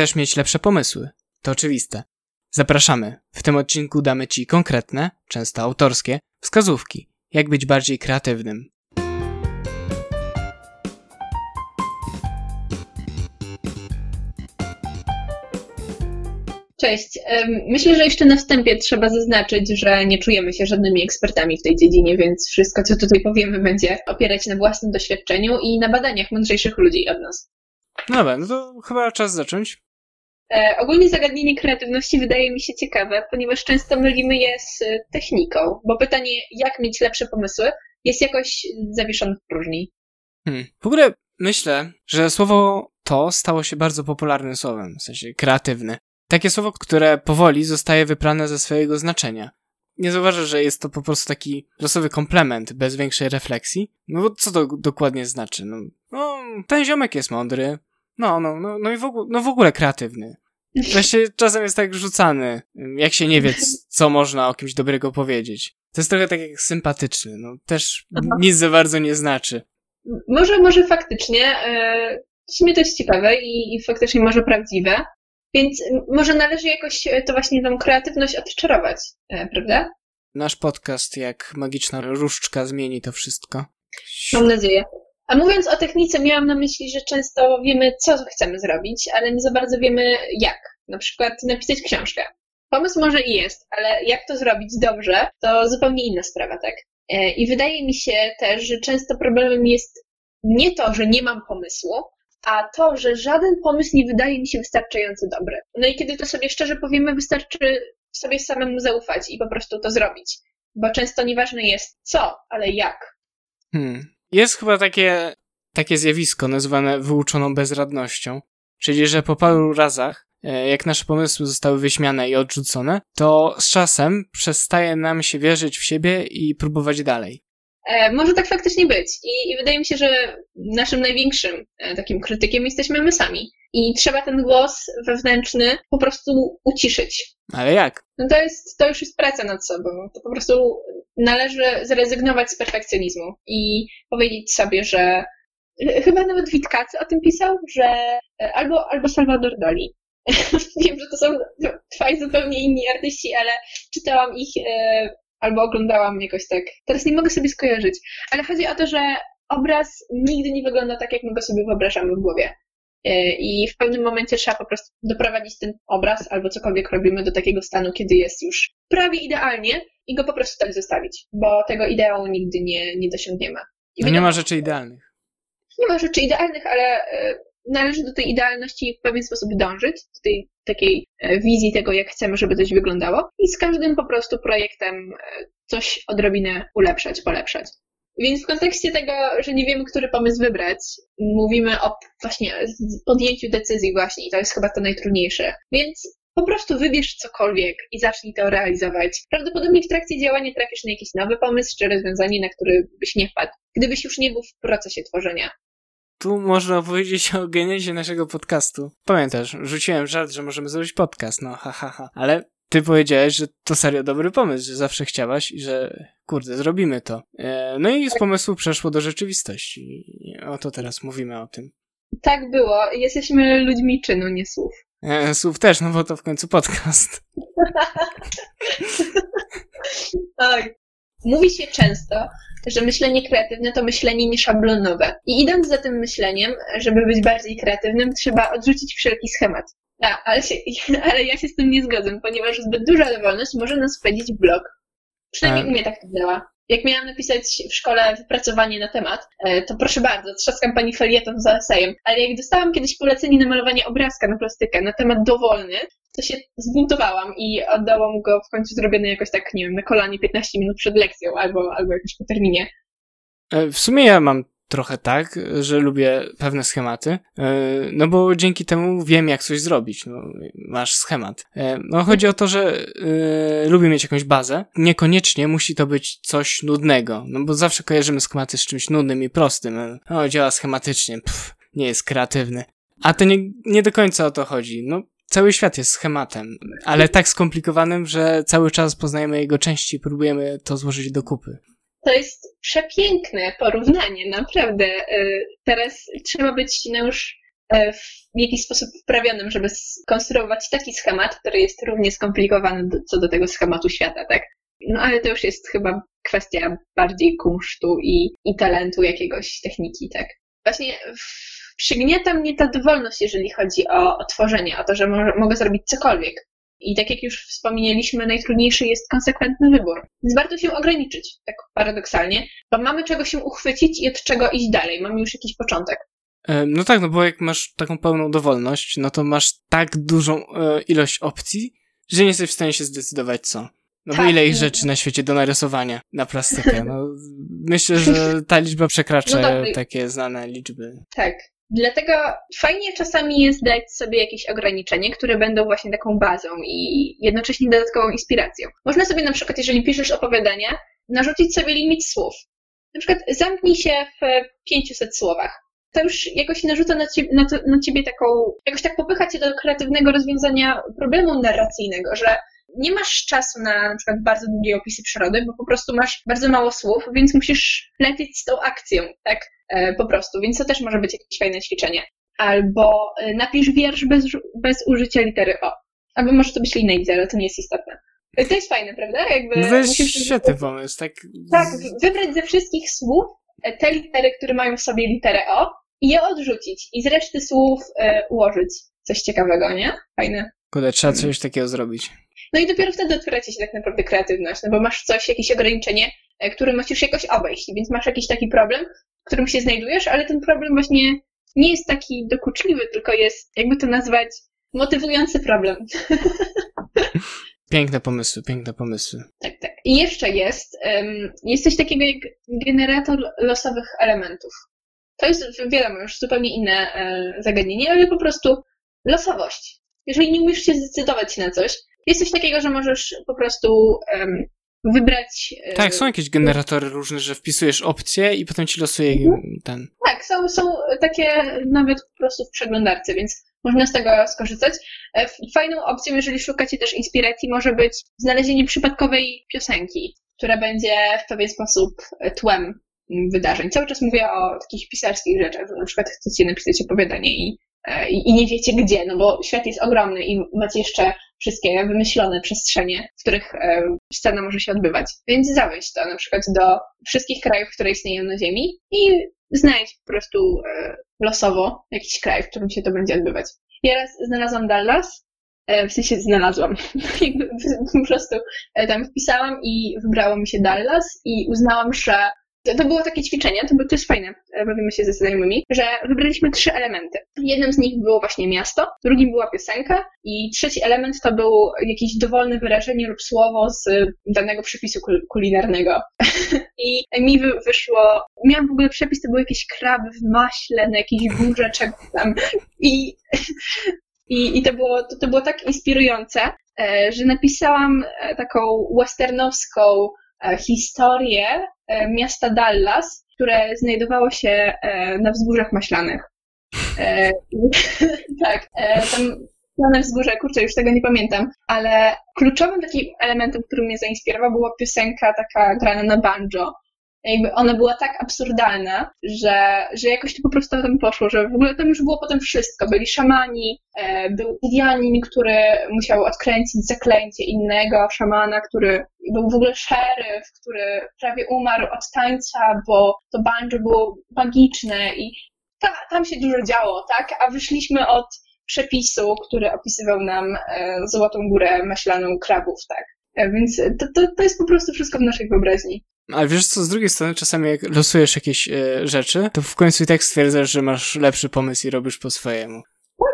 chcesz mieć lepsze pomysły. To oczywiste. Zapraszamy. W tym odcinku damy Ci konkretne, często autorskie, wskazówki, jak być bardziej kreatywnym. Cześć. Myślę, że jeszcze na wstępie trzeba zaznaczyć, że nie czujemy się żadnymi ekspertami w tej dziedzinie, więc wszystko, co tutaj powiemy, będzie opierać na własnym doświadczeniu i na badaniach mądrzejszych ludzi od nas. No dobra, no to chyba czas zacząć. E, ogólnie zagadnienie kreatywności wydaje mi się ciekawe, ponieważ często mylimy je z techniką, bo pytanie, jak mieć lepsze pomysły, jest jakoś zawieszone w próżni. Hmm. W ogóle myślę, że słowo to stało się bardzo popularnym słowem, w sensie kreatywny. Takie słowo, które powoli zostaje wyprane ze swojego znaczenia. Nie zauważasz, że jest to po prostu taki losowy komplement bez większej refleksji? No bo co to dokładnie znaczy? No, no ten ziomek jest mądry, no, no, no, no i w ogóle, no w ogóle kreatywny. Wreszcie czasem jest tak rzucany, jak się nie wie, co można o kimś dobrego powiedzieć. To jest trochę tak jak sympatyczny, no też Aha. nic za bardzo nie znaczy. Może, może faktycznie, yy, w sumie to jest ciekawe i, i faktycznie może prawdziwe, więc może należy jakoś e, to właśnie tą kreatywność odczarować, e, prawda? Nasz podcast jak magiczna różdżka zmieni to wszystko. Mam nadzieję. A mówiąc o technice, miałam na myśli, że często wiemy, co chcemy zrobić, ale nie za bardzo wiemy jak. Na przykład napisać książkę. Pomysł może i jest, ale jak to zrobić dobrze, to zupełnie inna sprawa, tak? E, I wydaje mi się też, że często problemem jest nie to, że nie mam pomysłu, a to, że żaden pomysł nie wydaje mi się wystarczająco dobry. No i kiedy to sobie szczerze powiemy, wystarczy sobie samemu zaufać i po prostu to zrobić. Bo często nieważne jest co, ale jak. Hmm. Jest chyba takie, takie zjawisko nazwane wyuczoną bezradnością. Czyli, że po paru razach, e, jak nasze pomysły zostały wyśmiane i odrzucone, to z czasem przestaje nam się wierzyć w siebie i próbować dalej. E, może tak faktycznie być. I, I, wydaje mi się, że naszym największym e, takim krytykiem jesteśmy my sami. I trzeba ten głos wewnętrzny po prostu uciszyć. Ale jak? No to, jest, to już jest praca nad sobą. To po prostu należy zrezygnować z perfekcjonizmu i powiedzieć sobie, że chyba nawet Witkacy o tym pisał, że e, albo, albo Salvador Dali. Wiem, że to są dwaj zupełnie inni artyści, ale czytałam ich albo oglądałam jakoś tak. Teraz nie mogę sobie skojarzyć, ale chodzi o to, że obraz nigdy nie wygląda tak, jak my go sobie wyobrażamy w głowie. E, I w pewnym momencie trzeba po prostu doprowadzić ten obraz albo cokolwiek robimy do takiego stanu, kiedy jest już prawie idealnie i go po prostu tak zostawić, bo tego ideału nigdy nie, nie dosiągniemy. I no nie ma rzeczy idealnych. Nie ma rzeczy idealnych, ale e, należy do tej idealności w pewien sposób dążyć, do tej takiej e, wizji tego, jak chcemy, żeby coś wyglądało i z każdym po prostu projektem e, coś odrobinę ulepszać, polepszać. Więc w kontekście tego, że nie wiemy, który pomysł wybrać, mówimy o właśnie podjęciu decyzji właśnie i to jest chyba to najtrudniejsze. Więc po prostu wybierz cokolwiek i zacznij to realizować. Prawdopodobnie w trakcie działania trafisz na jakiś nowy pomysł czy rozwiązanie, na który byś nie wpadł, gdybyś już nie był w procesie tworzenia tu można opowiedzieć o genezie naszego podcastu. Pamiętasz, rzuciłem żart, że możemy zrobić podcast, no ha, ha, ha. Ale ty powiedziałeś, że to serio dobry pomysł, że zawsze chciałaś i że kurde, zrobimy to. E, no i z pomysłu przeszło do rzeczywistości. Oto teraz mówimy o tym. Tak było. Jesteśmy ludźmi czynu, nie słów. E, słów też, no bo to w końcu podcast. tak. Mówi się często, że myślenie kreatywne to myślenie nieszablonowe. I idąc za tym myśleniem, żeby być bardziej kreatywnym, trzeba odrzucić wszelki schemat. A, ale, się, ale ja się z tym nie zgodzę, ponieważ zbyt duża dowolność może nas wpędzić w blok. Przynajmniej u mnie tak to działa. Jak miałam napisać w szkole wypracowanie na temat, e, to proszę bardzo, trzaskam pani felieton za esejem, ale jak dostałam kiedyś polecenie na malowanie obrazka na plastykę na temat dowolny, to się zbuntowałam i oddałam go w końcu zrobiony jakoś tak, nie wiem, na kolanie 15 minut przed lekcją albo, albo jakoś po terminie. E, w sumie ja mam trochę tak, że lubię pewne schematy, e, no bo dzięki temu wiem, jak coś zrobić. No, masz schemat. E, no chodzi o to, że lubię mieć jakąś bazę. Niekoniecznie musi to być coś nudnego, no bo zawsze kojarzymy schematy z czymś nudnym i prostym. No, działa schematycznie, pff, nie jest kreatywny. A to nie, nie do końca o to chodzi. No, cały świat jest schematem, ale tak skomplikowanym, że cały czas poznajemy jego części i próbujemy to złożyć do kupy. To jest przepiękne porównanie, naprawdę. Y, teraz trzeba być no już e, w jakiś sposób wprawionym, żeby skonstruować taki schemat, który jest równie skomplikowany co do tego schematu świata, tak? No ale to już jest chyba kwestia bardziej kunsztu i, i talentu jakiegoś techniki, tak? Właśnie przygniata mnie ta dowolność, jeżeli chodzi o, o tworzenie, o to, że mo mogę zrobić cokolwiek. I tak jak już wspomnieliśmy, najtrudniejszy jest konsekwentny wybór. Więc warto się ograniczyć, tak paradoksalnie, bo mamy czego się uchwycić i od czego iść dalej. Mamy już jakiś początek. E, no tak, no bo jak masz taką pełną dowolność, no to masz tak dużą e, ilość opcji, że nie jesteś w stanie się zdecydować co. No tak, bo ile ich rzeczy na świecie do narysowania na plastykę? No, myślę, że ta liczba przekracza no takie znane liczby. Tak. Dlatego fajnie czasami jest dać sobie jakieś ograniczenie, które będą właśnie taką bazą i jednocześnie dodatkową inspiracją. Można sobie na przykład, jeżeli piszesz opowiadanie, narzucić sobie limit słów. Na przykład zamknij się w 500 słowach. To już jakoś narzuca na ciebie, na, to, na ciebie taką, jakoś tak popycha cię do kreatywnego rozwiązania problemu narracyjnego, że nie masz czasu na na przykład bardzo długie opisy przyrody, bo po prostu masz bardzo mało słów, więc musisz lecieć z tą akcją, tak? E, po prostu, więc to też może być jakieś fajne ćwiczenie. Albo e, napisz wiersz bez, bez użycia litery O. Albo może to być linijna litera, to nie jest istotne. E, to jest fajne, prawda? Jakby no to jest świetny pomysł, tak? Tak, wybrać ze wszystkich słów te litery, które mają w sobie literę O i je odrzucić i z reszty słów ułożyć coś ciekawego, nie? Fajne. Kurde, trzeba coś takiego zrobić. No i dopiero wtedy otwiera ci się tak naprawdę kreatywność, no bo masz coś, jakieś ograniczenie, które musisz jakoś obejść, więc masz jakiś taki problem, w którym się znajdujesz, ale ten problem właśnie nie jest taki dokuczliwy, tylko jest, jakby to nazwać, motywujący problem. Piękne pomysły, piękne pomysły. Tak, tak. I jeszcze jest, um, jest coś takiego jak generator losowych elementów. To jest, wiadomo, już zupełnie inne e, zagadnienie, ale po prostu losowość. Jeżeli nie umiesz się zdecydować na coś, jest coś takiego, że możesz po prostu um, wybrać. E, tak, są jakieś generatory różne, że wpisujesz opcję i potem ci losuje mhm. ten. Tak, są, są takie nawet po prostu w przeglądarce, więc można z tego skorzystać. E, fajną opcją, jeżeli szukacie też inspiracji, może być znalezienie przypadkowej piosenki, która będzie w pewien sposób tłem wydarzeń. Cały czas mówię o takich pisarskich rzeczach, że na przykład chcecie napisać opowiadanie i E, i, nie wiecie gdzie, no bo świat jest ogromny i macie jeszcze wszystkie wymyślone przestrzenie, w których e, scena może się odbywać. Więc zaweź to na przykład do wszystkich krajów, które istnieją na Ziemi i znajdź po prostu e, losowo jakiś kraj, w którym się to będzie odbywać. Ja raz znalazłam Dallas, w sensie znalazłam, po prostu tam wpisałam i wybrało mi się Dallas i uznałam, że to było takie ćwiczenie, to, było, to jest fajne, e, bawimy się ze znajomymi, że wybraliśmy trzy elementy. Jednym z nich było właśnie miasto, drugim była piosenka i trzeci element to był jakieś dowolne wyrażenie lub słowo z danego przepisu kulinarnego. I mi wyszło, miałam w ogóle przepis, to były jakieś kraby w maśle, na jakiejś górze, czego tam. I, i, i to, było, to, to było tak inspirujące, e, że napisałam e, taką westernowską historię E, miasta Dallas, które znajdowało się e, na wzgórzach maślanych. E, tak, tam na wzgórze, kurczę, już tego nie pamiętam, ale kluczowym takim elementem, który mnie zainspirował, była piosenka taka grana na banjo, jakby ona była tak absurdalna, że, że jakoś to po prostu tam poszło, że w ogóle tam już było potem wszystko. Byli szamani, e, był Indianin, który musiał odkręcić zaklęcie innego szamana, który był w ogóle szeryf, który prawie umarł od tańca, bo to banjo było magiczne i ta, tam się dużo działo, tak? A wyszliśmy od przepisu, który opisywał nam e, Złotą Górę Maślaną Krabów, tak? E, więc to, to, to jest po prostu wszystko w naszej wyobraźni. Ale wiesz co, z drugiej strony czasami jak losujesz jakieś e, rzeczy, to w końcu i tak stwierdzasz, że masz lepszy pomysł i robisz po swojemu.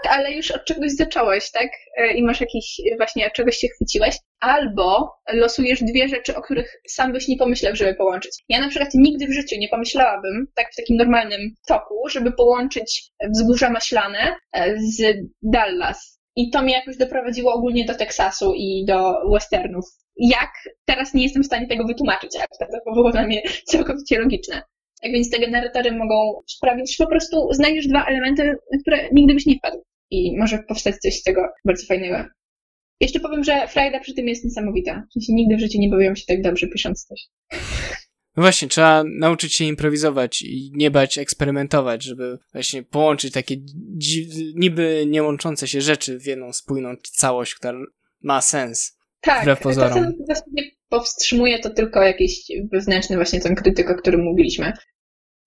Tak, ale już od czegoś zacząłeś, tak? E, I masz jakiś, właśnie od czegoś się chwyciłeś. Albo losujesz dwie rzeczy, o których sam byś nie pomyślał, żeby połączyć. Ja na przykład nigdy w życiu nie pomyślałabym, tak w takim normalnym toku, żeby połączyć wzgórza maślane e, z Dallas. I to mnie jakoś doprowadziło ogólnie do Teksasu i do westernów jak teraz nie jestem w stanie tego wytłumaczyć, ale to było dla mnie całkowicie logiczne. Tak więc te generatory mogą sprawić, że po prostu znajdziesz dwa elementy, na które nigdy byś nie wpadł. I może powstać coś z tego bardzo fajnego. Jeszcze powiem, że frajda przy tym jest niesamowita. W sensie nigdy w życiu nie bawiłam się tak dobrze pisząc coś. No właśnie, trzeba nauczyć się improwizować i nie bać eksperymentować, żeby właśnie połączyć takie niby niełączące się rzeczy w jedną spójną całość, która ma sens. Tak, wbrew pozorom. nie powstrzymuje to tylko jakiś wewnętrzny właśnie ten krytyk, o którym mówiliśmy.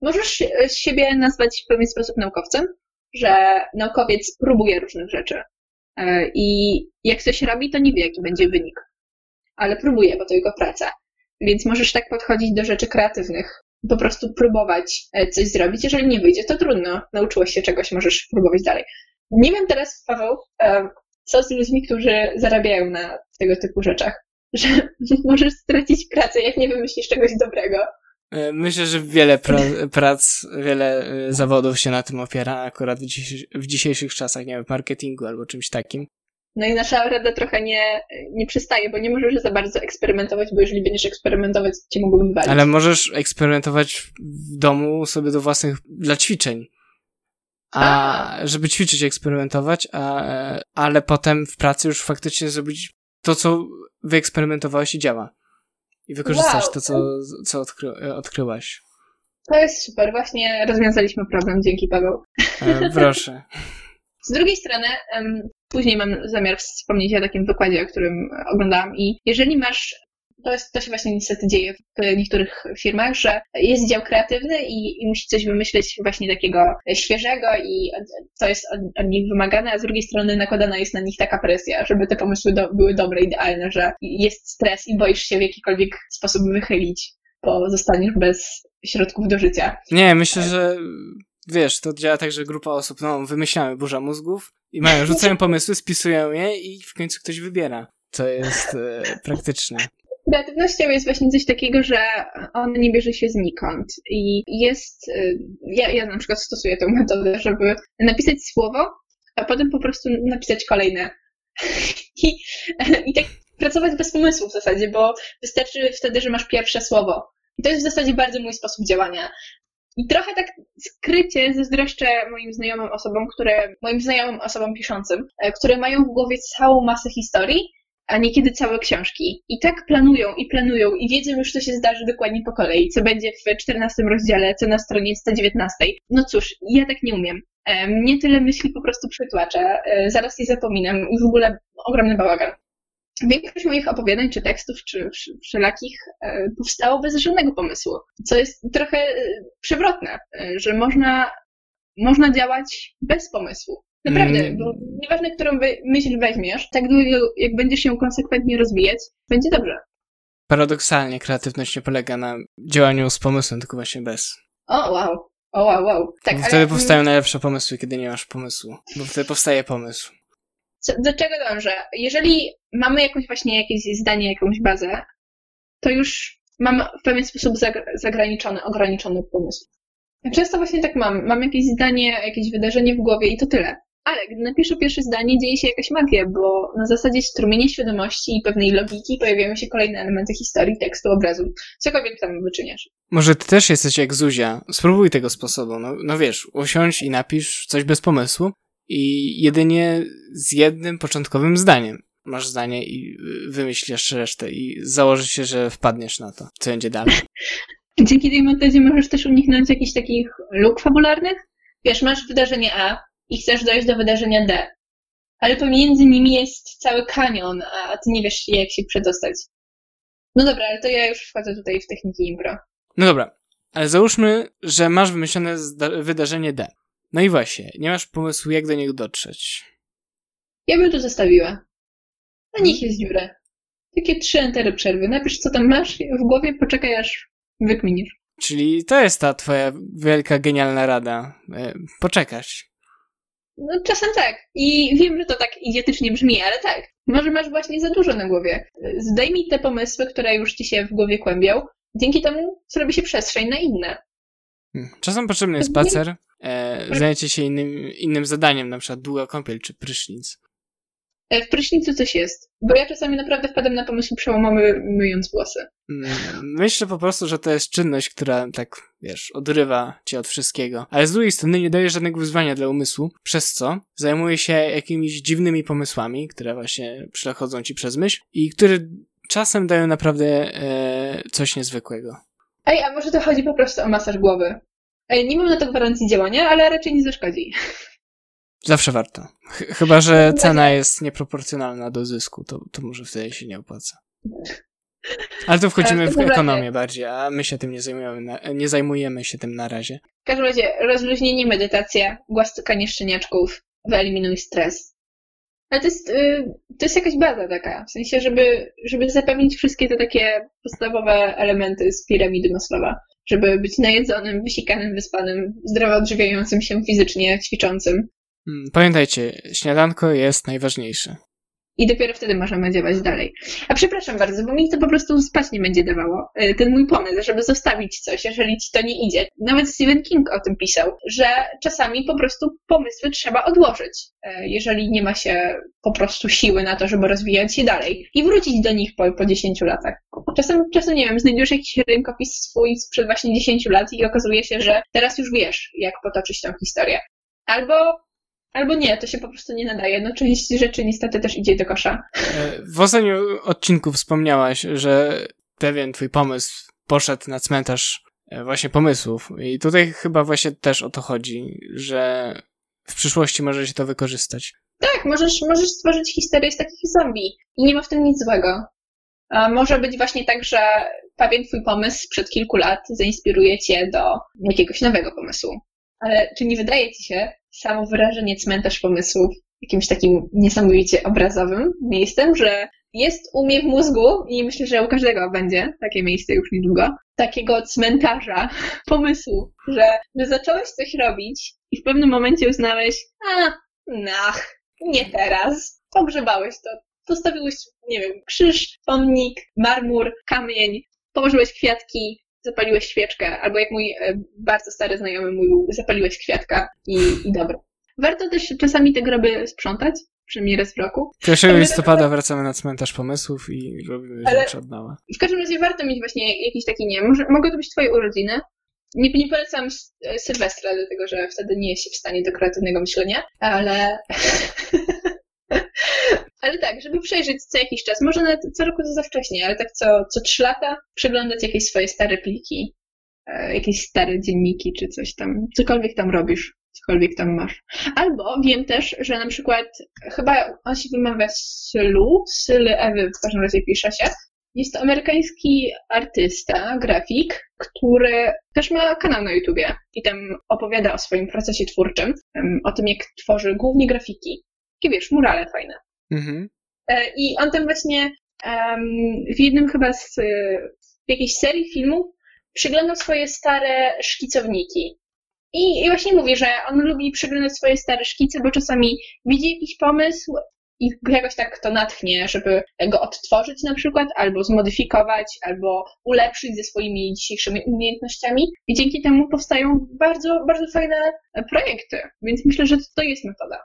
Możesz siebie nazwać w pewien sposób naukowcem, że naukowiec próbuje różnych rzeczy e, i jak coś robi, to nie wie, jaki będzie wynik, ale próbuje, bo to jego praca. Więc możesz tak podchodzić do rzeczy kreatywnych. Po prostu próbować e, coś zrobić. Jeżeli nie wyjdzie, to trudno. Nauczyłeś się czegoś, możesz próbować dalej. Nie wiem teraz, Paweł, e, co z ludźmi, którzy zarabiają na tego typu rzeczach. Że możesz stracić pracę, jak nie wymyślisz czegoś dobrego. E, myślę, że wiele pra prac, wiele zawodów się na tym opiera, akurat w, dziś w dzisiejszych czasach, nie wiem, marketingu albo czymś takim. No i nasza rada trochę nie, nie przystaje, bo nie możesz za bardzo eksperymentować, bo jeżeli będziesz eksperymentować, to cię mogą wywalić. Ale możesz eksperymentować w domu sobie do własnych, dla ćwiczeń. A, a. żeby ćwiczyć, eksperymentować, a, ale potem w pracy już faktycznie zrobić to, co wyeksperymentowałeś i działa. I wykorzystać wow. to, co, co odkry odkryłaś. To jest super. Właśnie rozwiązaliśmy problem. Dzięki, Paweł. E, proszę. Z drugiej strony, później mam zamiar wspomnieć o takim wykładzie, o którym oglądałam i jeżeli masz to, jest, to się właśnie niestety dzieje w niektórych firmach, że jest dział kreatywny i, i musi coś wymyśleć właśnie takiego świeżego i to jest od, od, nich wymagane, a z drugiej strony nakładana jest na nich taka presja, żeby te pomysły do, były dobre, idealne, że jest stres i boisz się w jakikolwiek sposób wychylić, bo zostaniesz bez środków do życia. Nie, myślę, że wiesz, to działa tak, że grupa osób, no, wymyślamy burza mózgów i mają, rzucają pomysły, spisują je i w końcu ktoś wybiera. To jest e, praktyczne. Kreatywnością jest właśnie coś takiego, że on nie bierze się znikąd. I jest, e, ja, ja na przykład stosuję tę metodę, żeby napisać słowo, a potem po prostu napisać kolejne. I, i tak pracować bez pomysłu w zasadzie, bo wystarczy wtedy, że masz pierwsze słowo. I to jest w zasadzie bardzo mój sposób działania. I trochę tak skrycie zazdroszczę moim znajomym osobom, które, moim znajomym osobom piszącym, e, które mają w głowie całą masę historii, a niekiedy całe książki. I tak planują i planują i wiedzą już, co się zdarzy dokładnie po kolei, co będzie w 14 rozdziale, co na stronie 119. No cóż, ja tak nie umiem. E, mnie tyle myśli po prostu przytłacza, e, zaraz je zapominam i w ogóle ogromny bałagan. Większość moich opowiadań, czy tekstów, czy wszelakich e, powstało bez żadnego pomysłu, co jest trochę e, przewrotne, e, że można, można działać bez pomysłu. Naprawdę, mm. bo nieważne, którą myśl weźmiesz, tak długo jak będziesz ją konsekwentnie rozwijać, będzie dobrze. Paradoksalnie kreatywność nie polega na działaniu z pomysłem, tylko właśnie bez. O, wow. O, wow, wow. Tak, bo wtedy ale... powstają najlepsze pomysły, kiedy nie masz pomysłu. Bo wtedy powstaje pomysł. Co, do czego dążę? Jeżeli mamy jakąś właśnie jakieś zdanie, jakąś bazę, to już mam w pewien sposób zagraniczony, ograniczony pomysł. Często właśnie tak mam. Mam jakieś zdanie, jakieś wydarzenie w głowie i to tyle. Ale gdy napiszę pierwsze zdanie, dzieje się jakaś magia, bo na zasadzie strumienia świadomości i pewnej logiki pojawiają się kolejne elementy historii, tekstu, obrazu. Cokolwiek tam wyczyniasz. Może ty też jesteś jak Zuzia. Spróbuj tego sposobu. No, no wiesz, usiądź i napisz coś bez pomysłu i jedynie z jednym początkowym zdaniem. Masz zdanie i wymyślisz resztę i założysz się, że wpadniesz na to, co będzie dalej. Dzięki tej metodzie możesz też uniknąć jakichś takich luk fabularnych. Wiesz, masz wydarzenie A i chcesz dojść do wydarzenia D, ale pomiędzy nimi jest cały kanion, a ty nie wiesz, jak się przedostać. No dobra, ale to ja już wchodzę tutaj w techniki impro. No dobra, ale załóżmy, że masz wymyślone wydarzenie D. No i właśnie, nie masz pomysłu, jak do niego dotrzeć. Ja bym tu zostawiła. A niech jest dziura. Takie trzy entery przerwy. Napisz, co tam masz w głowie, poczekaj, aż wykminisz. Czyli to jest ta twoja wielka, genialna rada. E, poczekać. No czasem tak. I wiem, że to tak idiotycznie brzmi, ale tak. Może masz właśnie za dużo na głowie. Zdejmij te pomysły, które już ci się w głowie kłębią. Dzięki temu zrobi się przestrzeń na inne. Hmm. Czasem potrzebny jest spacer, e, zajęcie się innym, innym zadaniem, na przykład długa kąpiel czy prysznic. E, w prysznicu coś jest, bo ja czasami naprawdę wpadam na pomysł przełomowy myjąc włosy. Mm, myślę po prostu, że to jest czynność, która tak, wiesz, odrywa cię od wszystkiego. Ale z drugiej strony nie daje żadnego wyzwania dla umysłu, przez co zajmuje się jakimiś dziwnymi pomysłami, które właśnie przechodzą ci przez myśl i które czasem dają naprawdę e, coś niezwykłego. Ej, a może to chodzi po prostu o masaż głowy? Ej, nie mam na to gwarancji działania, ale raczej nie zaszkodzi. Zawsze warto. Ch chyba, że cena jest nieproporcjonalna do zysku, to, to może wtedy się nie opłaca. Ale tu wchodzimy w ekonomię bardziej, a my się tym nie zajmujemy, na, nie zajmujemy się tym na razie. W każdym razie, rozluźnienie, medytacja, głaszczykanie szczeniaczków, wyeliminuj stres. Ale to jest, y, to jest jakaś baza taka, w sensie, żeby, żeby zapewnić wszystkie te takie podstawowe elementy z piramidy Maslowa. Żeby być najedzonym, wysikanym, wyspanym, zdrowo odżywiającym się fizycznie, ćwiczącym. Hmm, pamiętajcie, śniadanko jest najważniejsze. I dopiero wtedy możemy działać dalej. A przepraszam bardzo, bo mi to po prostu spać nie będzie dawało. E, ten mój pomysł, żeby zostawić coś, jeżeli ci to nie idzie. Nawet Stephen King o tym pisał, że czasami po prostu pomysły trzeba odłożyć, e, jeżeli nie ma się po prostu siły na to, żeby rozwijać je dalej i wrócić do nich po, po 10 latach. Czasem, czasem, nie wiem, znajdziesz jakiś rynkopis swój sprzed właśnie 10 lat i okazuje się, że teraz już wiesz, jak potoczyć tę historię. Albo Albo nie, to się po prostu nie nadaje. No część rzeczy niestety też idzie do kosza. W ostatnim odcinku wspomniałaś, że pewien twój pomysł poszedł na cmentarz e, właśnie pomysłów. I tutaj chyba właśnie też o to chodzi, że w przyszłości może się to wykorzystać. Tak, możesz, możesz stworzyć historię z takich zombie i nie ma w tym nic złego. A może być właśnie tak, że pewien twój pomysł sprzed kilku lat zainspiruje cię do jakiegoś nowego pomysłu. Ale czy nie wydaje ci się, samo wyrażenie cmentarz pomysłów jakimś takim niesamowicie obrazowym miejscem, że jest u mnie w mózgu i myślę, że u każdego będzie takie miejsce już niedługo, takiego cmentarza pomysłu, że, że zacząłeś coś robić i w pewnym momencie uznałeś, a, nach, nie teraz. Pogrzebałeś to. Postawiłeś, nie wiem, krzyż, pomnik, marmur, kamień, położyłeś kwiatki, zapaliłeś świeczkę, albo jak mój e, bardzo stary znajomy mówił, zapaliłeś kwiatka i, i dobro. Warto też czasami te groby sprzątać, przynajmniej raz w roku. 1 listopada wracamy na cmentarz pomysłów i robimy Ale rzeczy od nowa. W każdym razie warto mieć właśnie jakiś taki, nie może, mogą to być twoje urodziny. Nie, nie polecam e, Sylwestra, dlatego że wtedy nie jest się w stanie do kreatywnego myślenia, ale Ale tak, żeby przejrzeć co jakiś czas, może nawet co roku to za wcześnie, ale tak co, co trzy lata przeglądać jakieś swoje stare pliki, e, jakieś stare dzienniki czy coś tam, cokolwiek tam robisz, cokolwiek tam masz. Albo wiem też, że na przykład, chyba on się wymawia Sylu, Syly Ewy w każdym razie pisze się, jest to amerykański artysta, grafik, który też ma kanał na YouTubie i tam opowiada o swoim procesie twórczym, o tym jak tworzy głównie grafiki. Takie wiesz, murale fajne. Mhm. E, I on tam właśnie w jednym chyba z w jakiejś serii filmów przyglądał swoje stare szkicowniki. I, I właśnie mówi, że on lubi przyglądać swoje stare szkice, bo czasami widzi jakiś pomysł i jakoś tak to natchnie, żeby go odtworzyć na przykład, albo zmodyfikować, albo ulepszyć ze swoimi dzisiejszymi umiejętnościami. I dzięki temu powstają bardzo, bardzo fajne projekty. Więc myślę, że to jest metoda.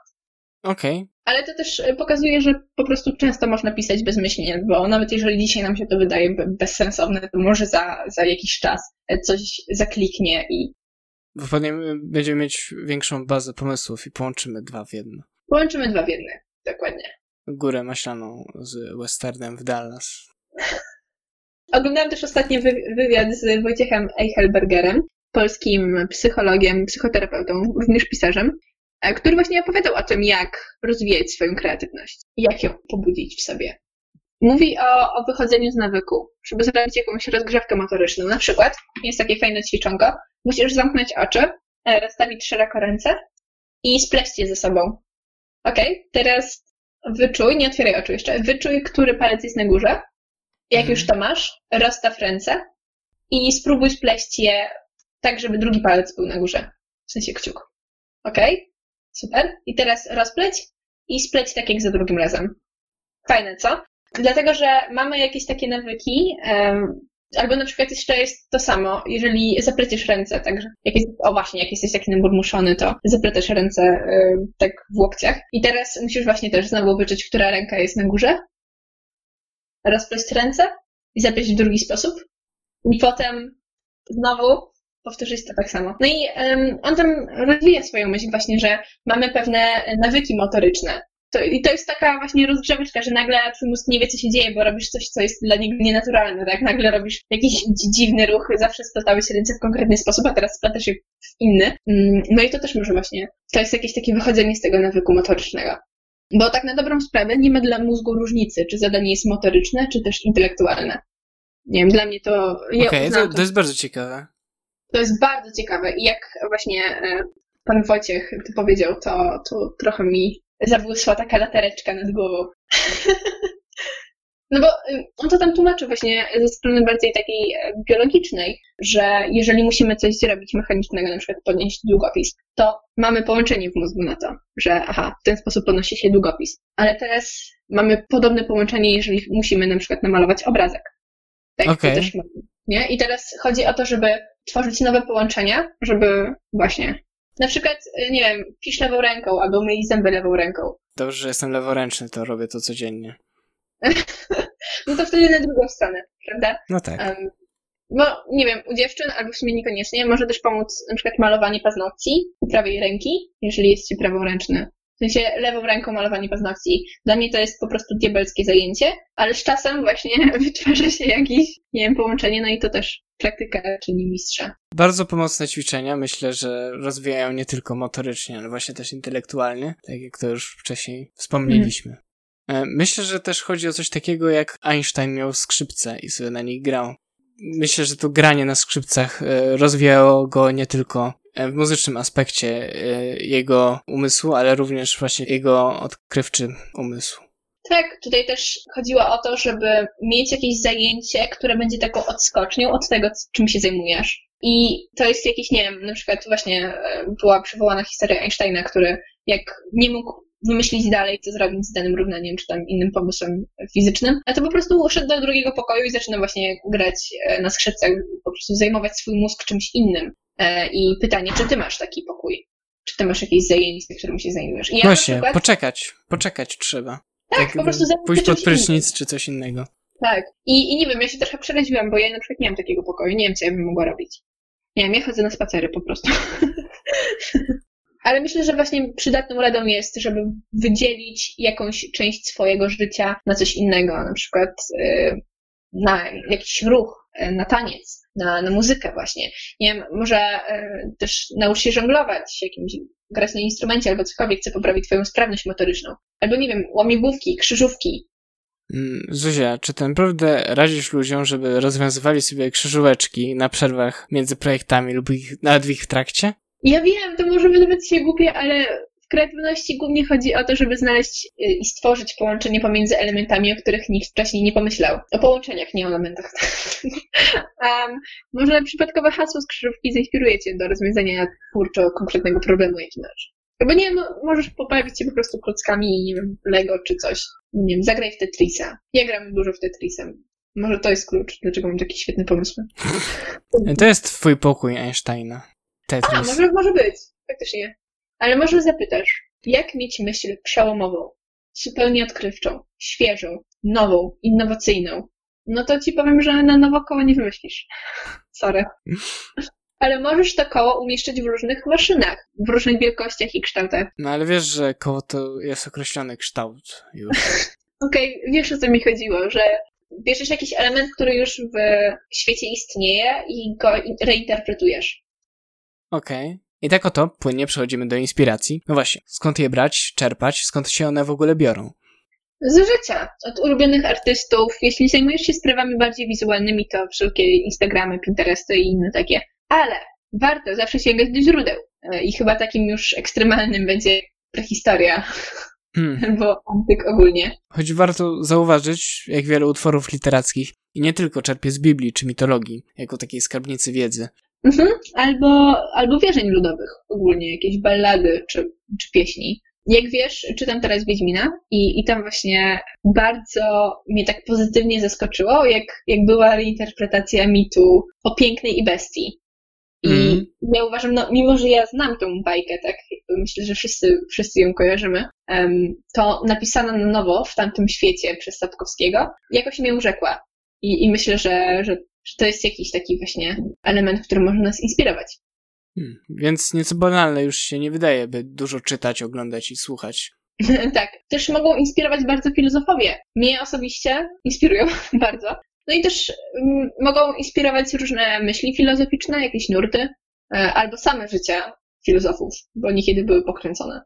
Okej. Okay. Ale to też e, pokazuje, że po prostu często można pisać bezmyślnie, bo nawet jeżeli dzisiaj nam się to wydaje bezsensowne, to może za, za jakiś czas e, coś zakliknie i. będziemy mieć większą bazę pomysłów i połączymy dwa w jedno. Połączymy dwa w jedno, dokładnie. Górę maślaną z westernem w Dallas. Oglądałam też ostatnio wywiad z Wojciechem Eichelbergerem, polskim psychologiem, psychoterapeutą, również pisarzem. E, który właśnie opowiadał o tym, jak rozwijać swoją kreatywność jak ją pobudzić w sobie. Mówi o, o wychodzeniu z nawyku, żeby zrobić jakąś rozgrzewkę motoryczną. Na przykład jest takie fajne ćwiczonko. Musisz zamknąć oczy, e, rozstawić szeroko ręce i spleść je ze sobą. Ok, teraz wyczuj, nie otwieraj oczu jeszcze, wyczuj, który palec jest na górze. Jak mhm. już to masz, rozstaw ręce i spróbuj spleść je tak, żeby drugi palec był na górze. W sensie kciuk. Ok? Super. I teraz rozpleć i spleć tak jak za drugim razem. Fajne, co? Dlatego, że mamy jakieś takie nawyki, albo na przykład jeszcze jest to samo, jeżeli zapleciesz ręce, także, jak jest, o właśnie, jak jesteś taki naburmuszony, to zapletasz ręce um, tak w łokciach. I teraz musisz właśnie też znowu wyczuć, która ręka jest na górze, rozpleć ręce i zapleść w drugi sposób. I potem znowu powtórzyć to tak samo. No i um, on tam rozwija swoją myśl właśnie, że mamy pewne nawyki motoryczne, To, I to jest taka właśnie rozgrzeweczka, że nagle twój mózg nie wie, co się dzieje, bo robisz coś, co jest dla niego nienaturalne, tak? Nagle robisz jakiś dziwny ruch, zawsze splatałeś ręce w konkretny sposób, a teraz splatasz je w inny. Mm, no i to też może właśnie, to jest jakieś takie wychodzenie z tego nawyku motorycznego. Bo tak na dobrą sprawę nie ma dla mózgu różnicy, czy zadanie jest motoryczne, czy też intelektualne. Nie wiem, dla mnie to... Okej, okay, to, to jest bardzo ciekawe. To jest bardzo ciekawe i jak właśnie e, pan Wojciech to powiedział, to, to trochę mi zabłysła taka latareczka nad głową. No bo y, on to tam tłumaczy właśnie ze strony bardziej takiej e, biologicznej, że jeżeli musimy coś zrobić mechanicznego, na przykład podnieść długopis, to mamy połączenie w mózgu na to, że aha, w ten sposób podnosi się długopis. Ale teraz mamy podobne połączenie, jeżeli musimy na przykład namalować obrazek. Tak, okay. to też mamy, nie? I teraz chodzi o to, żeby tworzyć nowe połączenia, żeby właśnie na przykład, y, nie wiem, pisz lewą ręką albo myj zęby lewą ręką. Dobrze, że jestem leworęczny, to robię to codziennie. no to wtedy na drugą stronę, prawda? No tak. Um, bo nie wiem, u dziewczyn albo w sumie niekoniecznie może też pomóc na przykład malowanie paznokci prawej ręki, jeżeli jest ci praworęczny. W sensie lewą ręką malowanie paznokci. Dla mnie to jest po prostu diabelskie zajęcie, ale z czasem właśnie wytwarza się jakieś, nie wiem, połączenie, no i to też praktyka czyni mistrza. Bardzo pomocne ćwiczenia, myślę, że rozwijają nie tylko motorycznie, ale właśnie też intelektualnie, tak jak to już wcześniej wspomnieliśmy. Mm. Myślę, że też chodzi o coś takiego, jak Einstein miał skrzypce i sobie na nich grał. Myślę, że to granie na skrzypcach e, rozwijało go nie tylko w muzycznym aspekcie jego umysłu, ale również właśnie jego odkrywczy umysł. Tak, tutaj też chodziło o to, żeby mieć jakieś zajęcie, które będzie taką odskocznią od tego, czym się zajmujesz. I to jest jakiś, nie wiem, na przykład właśnie e, była przywołana historia Einsteina, który jak nie mógł wymyślić dalej, co zrobić z danym równaniem, czy tam innym pomysłem fizycznym, a to po prostu uszedł do drugiego pokoju i zaczyna właśnie grać e, na skrzypcach, po prostu zajmować swój mózg czymś innym. E, I pytanie, czy ty masz taki pokój? Czy ty masz jakieś zajęcie, którym się zajmujesz? I ja Właśnie, przykład... poczekać, poczekać trzeba. Tak, po prostu Pójść pod prysznic czy coś innego. Tak. I, I nie wiem, ja się trochę przeraziłam, bo ja na przykład nie mam takiego pokoju, nie wiem, co ja bym mogła robić. Nie wiem, ja chodzę na spacery po prostu. Ale myślę, że właśnie przydatną radą jest, żeby wydzielić jakąś część swojego życia na coś innego, na przykład yy, na jakiś ruch, na taniec, na, na muzykę właśnie. Nie wiem, może yy, też naucz się żonglować jakimś grać na instrumencie albo cokolwiek, co poprawi twoją sprawność motoryczną. Albo nie wiem, łamigłówki, krzyżówki. Mm, Zuzia, czy ty naprawdę radzisz ludziom, żeby rozwiązywali sobie krzyżóweczki na przerwach między projektami lub ich, nawet w ich trakcie? Ja wiem, to może wydawać się głupie, ale w kreatywności głównie chodzi o to, żeby znaleźć y, i stworzyć połączenie pomiędzy elementami, o których nikt wcześniej nie pomyślał. O połączeniach, nie o elementach. um, może przypadkowe hasło z krzyżówki zainspiruje cię do rozwiązania twórczo konkretnego problemu, jaki masz. Albo nie, no, możesz poprawić się po prostu klockami, nie wiem, Lego czy coś. Nie wiem, zagraj w Tetrisa. Ja gram dużo w Tetrisa. Może to jest klucz, dlaczego mam taki świetny pomysł. To jest twój pokój Einsteina. Tetris. A, może, może być. Faktycznie. Ale może zapytasz, jak mieć myśl przełomową, zupełnie odkrywczą, świeżą, nową, innowacyjną? No to ci powiem, że na nowo koło nie wymyślisz. Sorry. Ale możesz to koło umieszczać w różnych maszynach, w różnych wielkościach i kształtach. No ale wiesz, że koło to jest określony kształt już. Okej, okay, wiesz o co mi chodziło, że bierzesz jakiś element, który już w świecie istnieje i go reinterpretujesz. Okej. Okay. I tak oto płynnie przechodzimy do inspiracji. No właśnie, skąd je brać, czerpać, skąd się one w ogóle biorą? Z życia, od ulubionych artystów. Jeśli zajmujesz się sprawami bardziej wizualnymi, to wszelkie Instagramy, Pinteresty i inne takie. Ale warto zawsze sięgać do źródeł. E, I chyba takim już ekstremalnym będzie prehistoria. Hmm. Albo antyk ogólnie. Choć warto zauważyć, jak wiele utworów literackich i nie tylko czerpie z Biblii czy mitologii, jako takiej skarbnicy wiedzy. Mhm. Albo, albo wierzeń ludowych ogólnie, jakieś ballady czy, czy pieśni. Jak wiesz, czytam teraz Wiedźmina i, i tam właśnie bardzo mnie tak pozytywnie zaskoczyło, jak, jak była reinterpretacja mitu o pięknej i bestii. I mm. ja uważam, no mimo, że ja znam tą bajkę, tak, myślę, że wszyscy, wszyscy ją kojarzymy, to napisana na nowo w tamtym świecie przez Sapkowskiego, jakoś mnie urzekła. I, i myślę, że, że że to jest jakiś taki właśnie element, który może nas inspirować. Hmm, więc nieco banalne już się nie wydaje, by dużo czytać, oglądać i słuchać tak. Też mogą inspirować bardzo filozofowie. Mnie osobiście inspirują bardzo. No i też um, mogą inspirować różne myśli filozoficzne, jakieś nurty, e, albo same życia filozofów, bo niekiedy były pokręcone.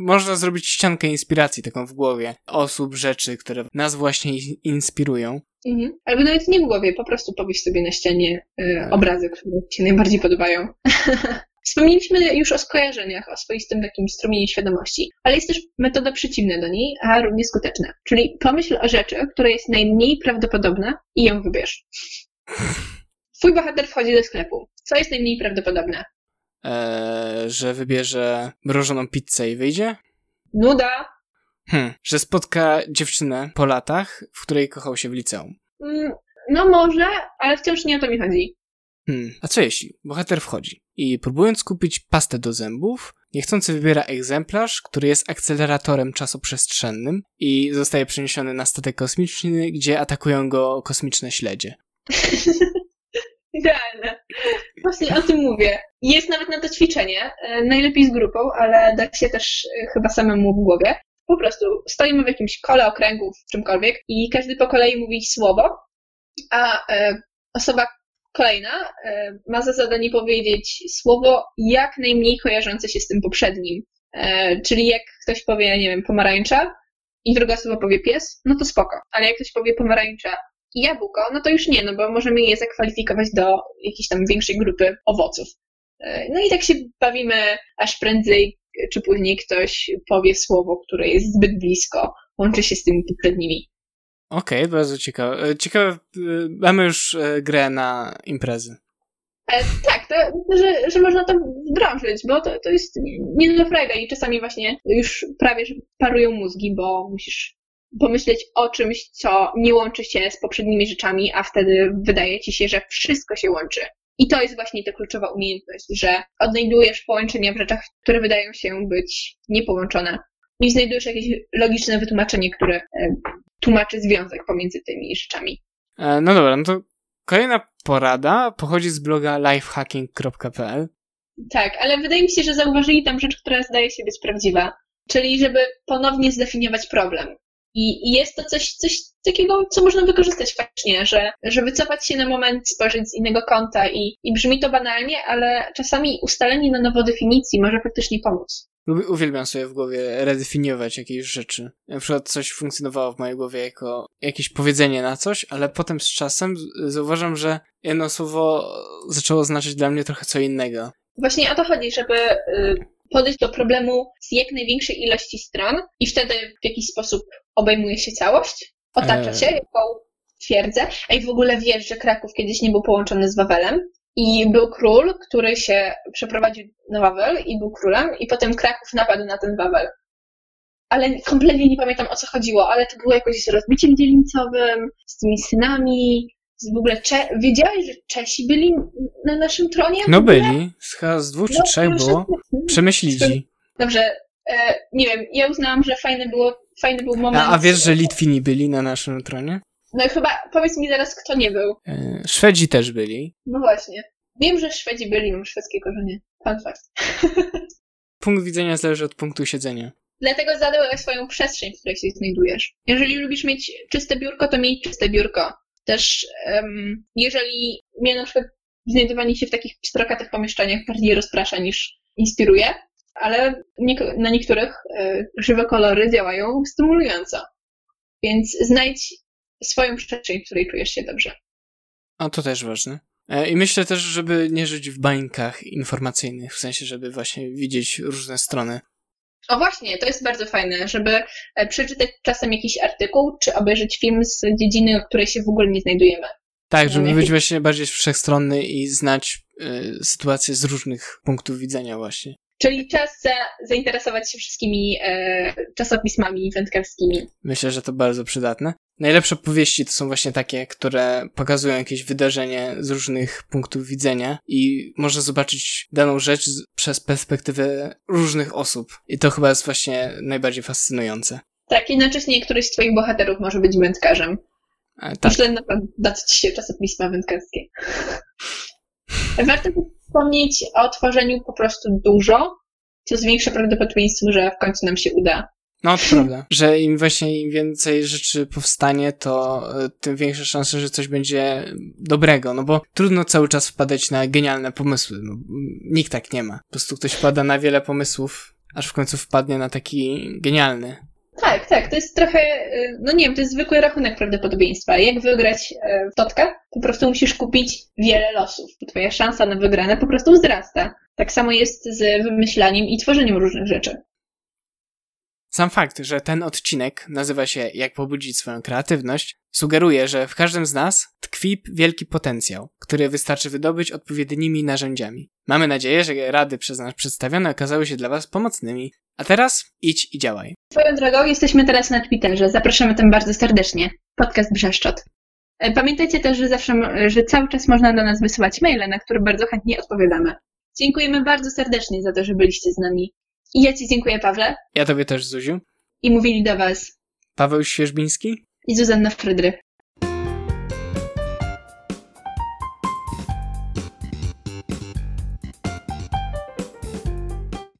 Można zrobić ściankę inspiracji taką w głowie osób, rzeczy, które nas właśnie inspirują. Mhm. Albo nawet nie w głowie, po prostu powiesz sobie na ścianie y, obrazy, które ci najbardziej podobają. Wspomnieliśmy już o skojarzeniach, o swoistym takim strumieniu świadomości, ale jest też metoda przeciwna do niej, a równie skuteczna. Czyli pomyśl o rzeczy, która jest najmniej prawdopodobna i ją wybierz. Twój bohater wchodzi do sklepu. Co jest najmniej prawdopodobne? Eee, że wybierze mrożoną pizzę i wyjdzie? Nuda. Hmm, że spotka dziewczynę po latach, w której kochał się w liceum. Mm, no może, ale wciąż nie o to mi chodzi. Hmm, a co jeśli bohater wchodzi i próbując kupić pastę do zębów, niechcący wybiera egzemplarz, który jest akceleratorem czasoprzestrzennym i zostaje przeniesiony na statek kosmiczny, gdzie atakują go kosmiczne śledzie. Idealne. Właśnie o tym mówię. Jest nawet na to ćwiczenie, e, najlepiej z grupą, ale da się też e, chyba samemu w głowie. Po prostu stoimy w jakimś kole okręgów, czymkolwiek i każdy po kolei mówi słowo, a e, osoba kolejna ma za zadanie powiedzieć słowo jak najmniej kojarzące się z tym poprzednim. Czyli jak ktoś powie, nie wiem, pomarańcza i druga osoba powie pies, no to spoko. Ale jak ktoś powie pomarańcza jabłko, no to już nie, no bo możemy je zakwalifikować do jakiejś tam większej grupy owoców. E, no i tak się bawimy, aż prędzej czy później ktoś powie słowo, które jest zbyt blisko, łączy się z tymi poprzednimi. Okej, okay, bardzo ciekawe. E, ciekawe, e, mamy już grę na imprezy. E, tak, to, że, że można to wdrożyć, bo to, to jest nie do frajda i czasami właśnie już prawie że parują mózgi, bo musisz pomyśleć o czymś, co nie łączy się z poprzednimi rzeczami, a wtedy wydaje ci się, że wszystko się łączy. I to jest właśnie ta kluczowa umiejętność, że odnajdujesz połączenia w rzeczach, które wydają się być niepołączone. I znajdujesz jakieś logiczne wytłumaczenie, które e, tłumaczy związek pomiędzy tymi rzeczami. E, no dobra, no to kolejna porada pochodzi z bloga lifehacking.pl. Tak, ale wydaje mi się, że zauważyli tam rzecz, która zdaje się być prawdziwa. Czyli żeby ponownie zdefiniować problem. I, I, jest to coś, coś takiego, co można wykorzystać faktycznie, że, że wycofać się na moment, spojrzeć z innego kąta i, i brzmi to banalnie, ale czasami ustalenie na nowo definicji może faktycznie pomóc. Uwielbiam sobie w głowie redefiniować jakieś rzeczy. Na przykład coś funkcjonowało w mojej głowie jako jakieś powiedzenie na coś, ale potem z czasem zauważam, że jedno słowo zaczęło znaczyć dla mnie trochę co innego. Właśnie o to chodzi, żeby y, podejść do problemu z jak największej ilości stron i wtedy w jakiś sposób obejmuje się całość, otacza się jaką twierdzę. A i w ogóle wiesz, że Kraków kiedyś nie był połączony z Wawelem i był król, który się przeprowadził na Wawel i był królem i potem Kraków napadł na ten Wawel. Ale kompletnie nie pamiętam o co chodziło, ale to było jakoś z rozbiciem dzielnicowym, z tymi synami, w ogóle Cze wiedziałeś, że Czesi byli na naszym tronie? No byli, chyba z dwóch czy no, trzech było. Przemyślili. Dobrze, e, nie wiem, ja uznałam, że fajny, było, fajny był moment. A, a wiesz, że Litwini byli na naszym tronie? No chyba, powiedz mi zaraz, kto nie był. E, Szwedzi też byli. No właśnie. Wiem, że Szwedzi byli, mam szwedzkie korzenie. Fun fact. Punkt widzenia zależy od punktu siedzenia. Dlatego zadałeś swoją przestrzeń, w której się znajdujesz. Jeżeli lubisz mieć czyste biurko, to miej czyste biurko. Też um, jeżeli mnie na przykład znajdowanie się w takich pstrokatych pomieszczeniach bardziej rozprasza niż inspiruje, ale na niektórych y, żywe kolory działają stymulująco. Więc znajdź swoją przestrzeń, w której czujesz się dobrze. A to też ważne. E, I myślę też, żeby nie żyć w bańkach informacyjnych, w sensie, żeby właśnie widzieć różne strony o właśnie, to jest bardzo fajne, żeby e, przeczytać czasem jakiś artykuł, czy obejrzeć film z dziedziny, w której się w ogóle nie znajdujemy. Tak, żeby być właśnie bardziej wszechstronny i znać y, sytuację z różnych punktów widzenia właśnie. Czyli czas za, zainteresować się wszystkimi e, czasopismami wędkarskimi. Myślę, że to bardzo przydatne. Najlepsze powieści to są właśnie takie, które pokazują jakieś wydarzenie z różnych punktów widzenia i można zobaczyć daną rzecz przez perspektywę różnych osób. I to chyba jest właśnie najbardziej fascynujące. Tak, jednocześnie któryś z twoich bohaterów może być wędkarzem. E, tak. Myślę, na dać ci się czasopisma wędkarskie. Warto wspomnieć o tworzeniu po prostu dużo to zwiększa prawdopodobieństwo, że w końcu nam się uda. No, to prawda, że im właśnie im więcej rzeczy powstanie, to e, tym większe szanse, że coś będzie dobrego, no bo trudno cały czas wpadać na genialne pomysły. No, nikt tak nie ma. Po prostu ktoś wpada na wiele pomysłów, aż w końcu wpadnie na taki genialny. Tak, tak, to jest trochę, y, no nie wiem, to jest zwykły rachunek prawdopodobieństwa. Jak wygrać e, w totka? Po prostu musisz kupić wiele losów. Twoja szansa na wygrane po prostu wzrasta. Tak samo jest z wymyślaniem i tworzeniem różnych rzeczy. Sam fakt, że ten odcinek nazywa się Jak pobudzić swoją kreatywność, sugeruje, że w każdym z nas tkwi wielki potencjał, który wystarczy wydobyć odpowiednimi narzędziami. Mamy nadzieję, że rady przez nas przedstawione okazały się dla Was pomocnymi. A teraz idź i działaj. Swoją drogą, jesteśmy teraz na Twitterze. Zapraszamy tam bardzo serdecznie. Podcast Brzeszczot. E, pamiętajcie też, że zawsze, że cały czas można do nas wysyłać maile, na które bardzo chętnie odpowiadamy. Dziękujemy bardzo serdecznie za to, że byliście z nami. I ja Ci dziękuję, Pawle. Ja Tobie też, Zuziu. I mówili do Was Paweł Świeżbiński i Zuzanna Frydry.